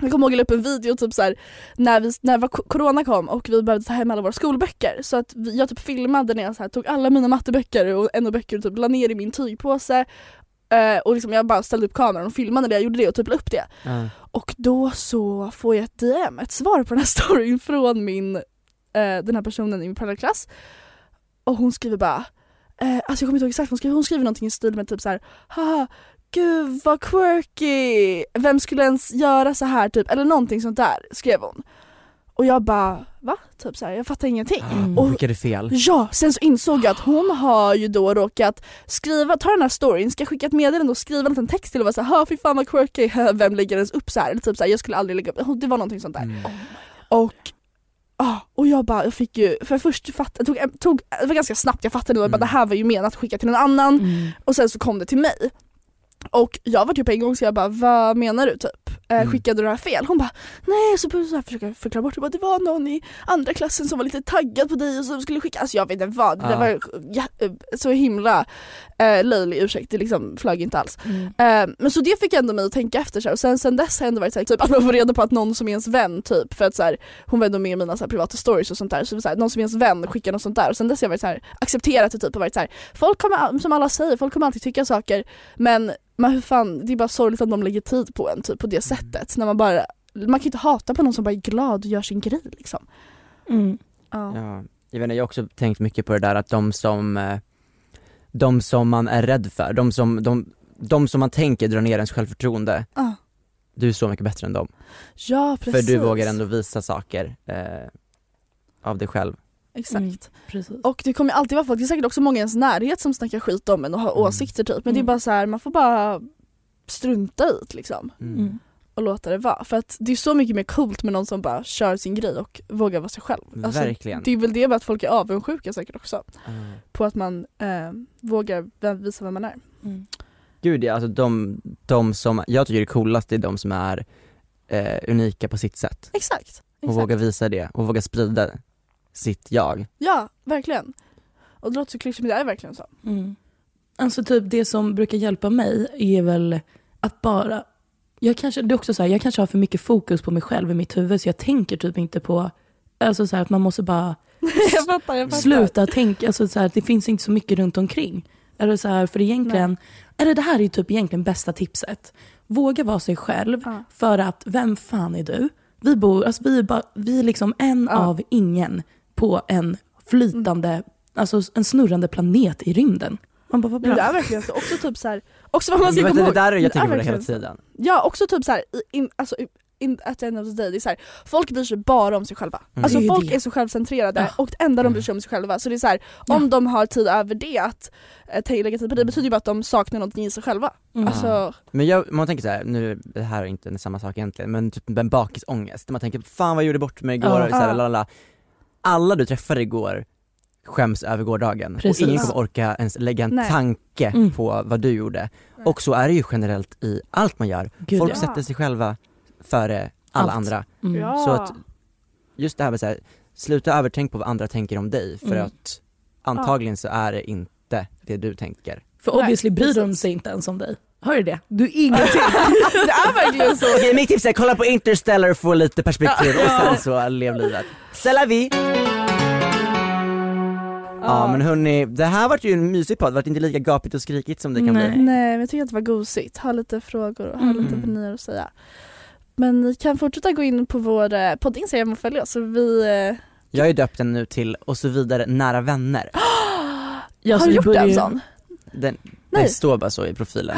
jag kommer ihåg att jag la upp en video typ så här, när, vi, när corona kom och vi behövde ta hem alla våra skolböcker. Så att vi, jag typ filmade när jag så här, tog alla mina matteböcker och NO-böcker och typ la ner i min tygpåse. Eh, och liksom jag bara ställde upp kameran och filmade när jag gjorde det och typ la upp det. Ja. Och då så får jag ett DM, ett svar på den här storyn från min, eh, den här personen i min parallellklass. Och hon skriver bara, eh, alltså jag kommer inte ihåg exakt, hon skriver, hon skriver någonting i stil med typ så här, haha gud vad quirky, vem skulle ens göra så här typ, eller någonting sånt där skrev hon. Och jag bara, va? Typ så här, jag fattar ingenting. Hon Och skickade fel. Ja, sen så insåg jag att hon har ju då råkat skriva, ta den här storyn, ska skicka ett meddelande och skriva en liten text till och vara såhär fy fan vad quirky, vem lägger ens upp så här? Eller typ såhär, jag skulle aldrig lägga upp, det var någonting sånt där. Mm. Och, ah, och jag bara, jag fick ju, för först fatt, tog, tog, det var ganska snabbt jag fattade bara, Mm. det här var ju menat att skicka till någon annan Mm. och sen så kom det till mig. Och jag var typ en gång så jag bara, vad menar du typ? Eh, Mm. Skickade du det här fel? Hon bara, nej så började jag förklara bort det, bara, det var någon i andra klassen som var lite taggad på dig och som skulle skicka, alltså jag vet inte vad, det Ja. var ja, eh, så himla eh, löjlig ursäkt, det liksom flög inte alls. Mm. Eh, men så det fick ändå mig att tänka efter så här. och sen, sen dess har jag ändå varit så här, typ, att man får reda på att någon som är ens vän typ, för att så här, hon var ändå med i mina så här, privata stories och sånt där, så, så här, någon som är ens vän skickar något sånt där och sen dess har jag varit så här, accepterat det typ och varit så här, folk kommer, som alla säger, folk kommer alltid tycka saker men men hur fan, det är bara sorgligt att de lägger tid på en typ på det sättet. När man bara, man kan inte hata på någon som bara är glad och gör sin grej liksom. Mm. Ja. Ja, jag vet inte, jag har också tänkt mycket på det där att de som, eh, de som man är rädd för, de som, de, de som man tänker drar ner ens självförtroende, Ja. du är så mycket bättre än dem. ja precis. För du vågar ändå visa saker eh, av dig själv. Exakt. Mm. Och det kommer alltid vara folk, det är säkert också många i ens närhet som snackar skit om en och har Mm. åsikter typ. Men det är Mm. bara så här, man får bara strunta i det liksom. Mm. Och låta det vara. För att det är så mycket mer coolt med någon som bara kör sin grej och vågar vara sig själv. Alltså, Verkligen. Det är väl det med att folk är avundsjuka säkert också. Mm. På att man eh, vågar visa vem man är. Mm. Gud ja, alltså de, de som, jag tycker det coolaste är de som är eh, unika på sitt sätt Exakt. och exakt. vågar visa det och vågar sprida sitt jag. Ja, verkligen. Och det låter så klyschigt men det är verkligen så. Mm. Alltså typ det som brukar hjälpa mig är väl att bara, jag kanske, det är också så här, jag kanske har för mycket fokus på mig själv i mitt huvud så jag tänker typ inte på, alltså så här, att man måste bara jag fattar, jag fattar. sluta tänka, alltså så här, det finns inte så mycket runt omkring. Eller så här, för egentligen, eller det här är typ egentligen bästa tipset. Våga vara sig själv Ja. för att vem fan är du? Vi bor, alltså vi är, bara, vi är liksom en Ja. av ingen på en flytande, alltså en snurrande planet i rymden. Man bara, vad Men det bra. är verkligen så. Också typ så här, också vad man ska komma det ihåg. där är jag Det tänker på det hela tiden. Ja, också typ så här, i- in, alltså, in, at the end of the day, det är så här, folk bryr sig bara om sig själva. Mm. Alltså Det är folk det. är så självcentrerade Ja. och det enda de Mm. bryr sig om är sig själva. Så det är så här, om Ja. de har tid över det att eh, ta- lägga tid på det betyder ju bara att de saknar någonting i sig själva. Mm. Alltså, Men jag, man tänker så här, nu, det här är inte samma sak egentligen, men typ en bakisångest, man tänker fan vad jag gjorde bort mig igår, Ja. och så här, lalala. Alla du träffade igår skäms över gårdagen Precis. och ingen kommer orka ens lägga en Nej. tanke Mm. på vad du gjorde. Nej. Och så är det ju generellt i allt man gör. Gud, Folk ja. sätter sig själva före alla Allt. andra. Mm. ja. Så att- Just det här med så här, sluta övertänka på vad andra tänker om dig för Mm. att antagligen så är det inte det du tänker. För Nej, obviously bryr de sig inte ens om dig. Hör du det? Du är ingenting. det är verkligen så. Okej mitt tips är kolla på Interstellar och få lite perspektiv och sen så lev livet. C'est la vie! Ja men hörni, det här vart ju en mysig podd, det vart inte lika gapigt och skrikigt som det kan Nej. bli. Nej men jag tycker att det var gosigt, ha lite frågor och ha Mm. lite har att säga. Men ni kan fortsätta gå in på vår eh, podd Instagram och följa oss så vi eh, Jag har ju döpt den nu till och så vidare nära vänner. Ja, har vi gjort börjar en ju- sån. Den, Nej. det står bara så i profilen.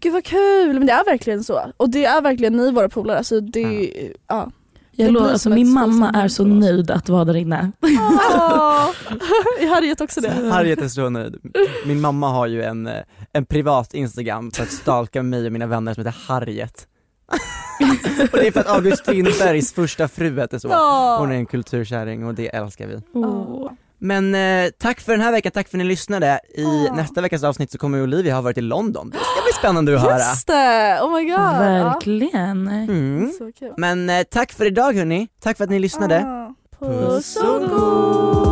Gud vad kul, men det är verkligen så. Och det är verkligen ni våra polare, alltså det, ja. Jag Det lovar, alltså, min mamma är så nöjd att vara där inne. Åh, jag hade gett också det. Harriet är så nöjd. Min mamma har ju en, eh, en privat instagram för att stalka mig och mina vänner som heter Harriet. och det är för att August Strindbergs första fru hette så. Ja. Hon är en kulturkärring och det älskar vi. Åh. Men eh, tack för den här veckan, tack för att ni lyssnade. I Ja. nästa veckas avsnitt så kommer Olivia ha varit i London. Det ska bli spännande att höra. Just det, oh my god. Verkligen. Mm. Kul. Men eh, tack för idag hörni, tack för att ni lyssnade. Ja. Puss och Puss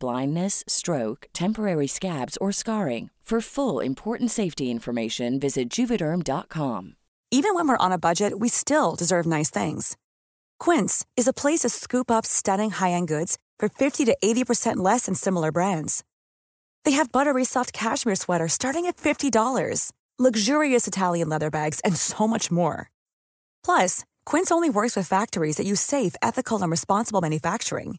blindness, stroke, temporary scabs, or scarring. For full important safety information, visit juvederm.com. Even when we're on a budget, we still deserve nice things. Quince is a place to scoop up stunning high-end goods for 50 to 80% less than similar brands. They have buttery soft cashmere sweaters starting at $50, luxurious Italian leather bags, and so much more. Plus, Quince only works with factories that use safe, ethical, and responsible manufacturing.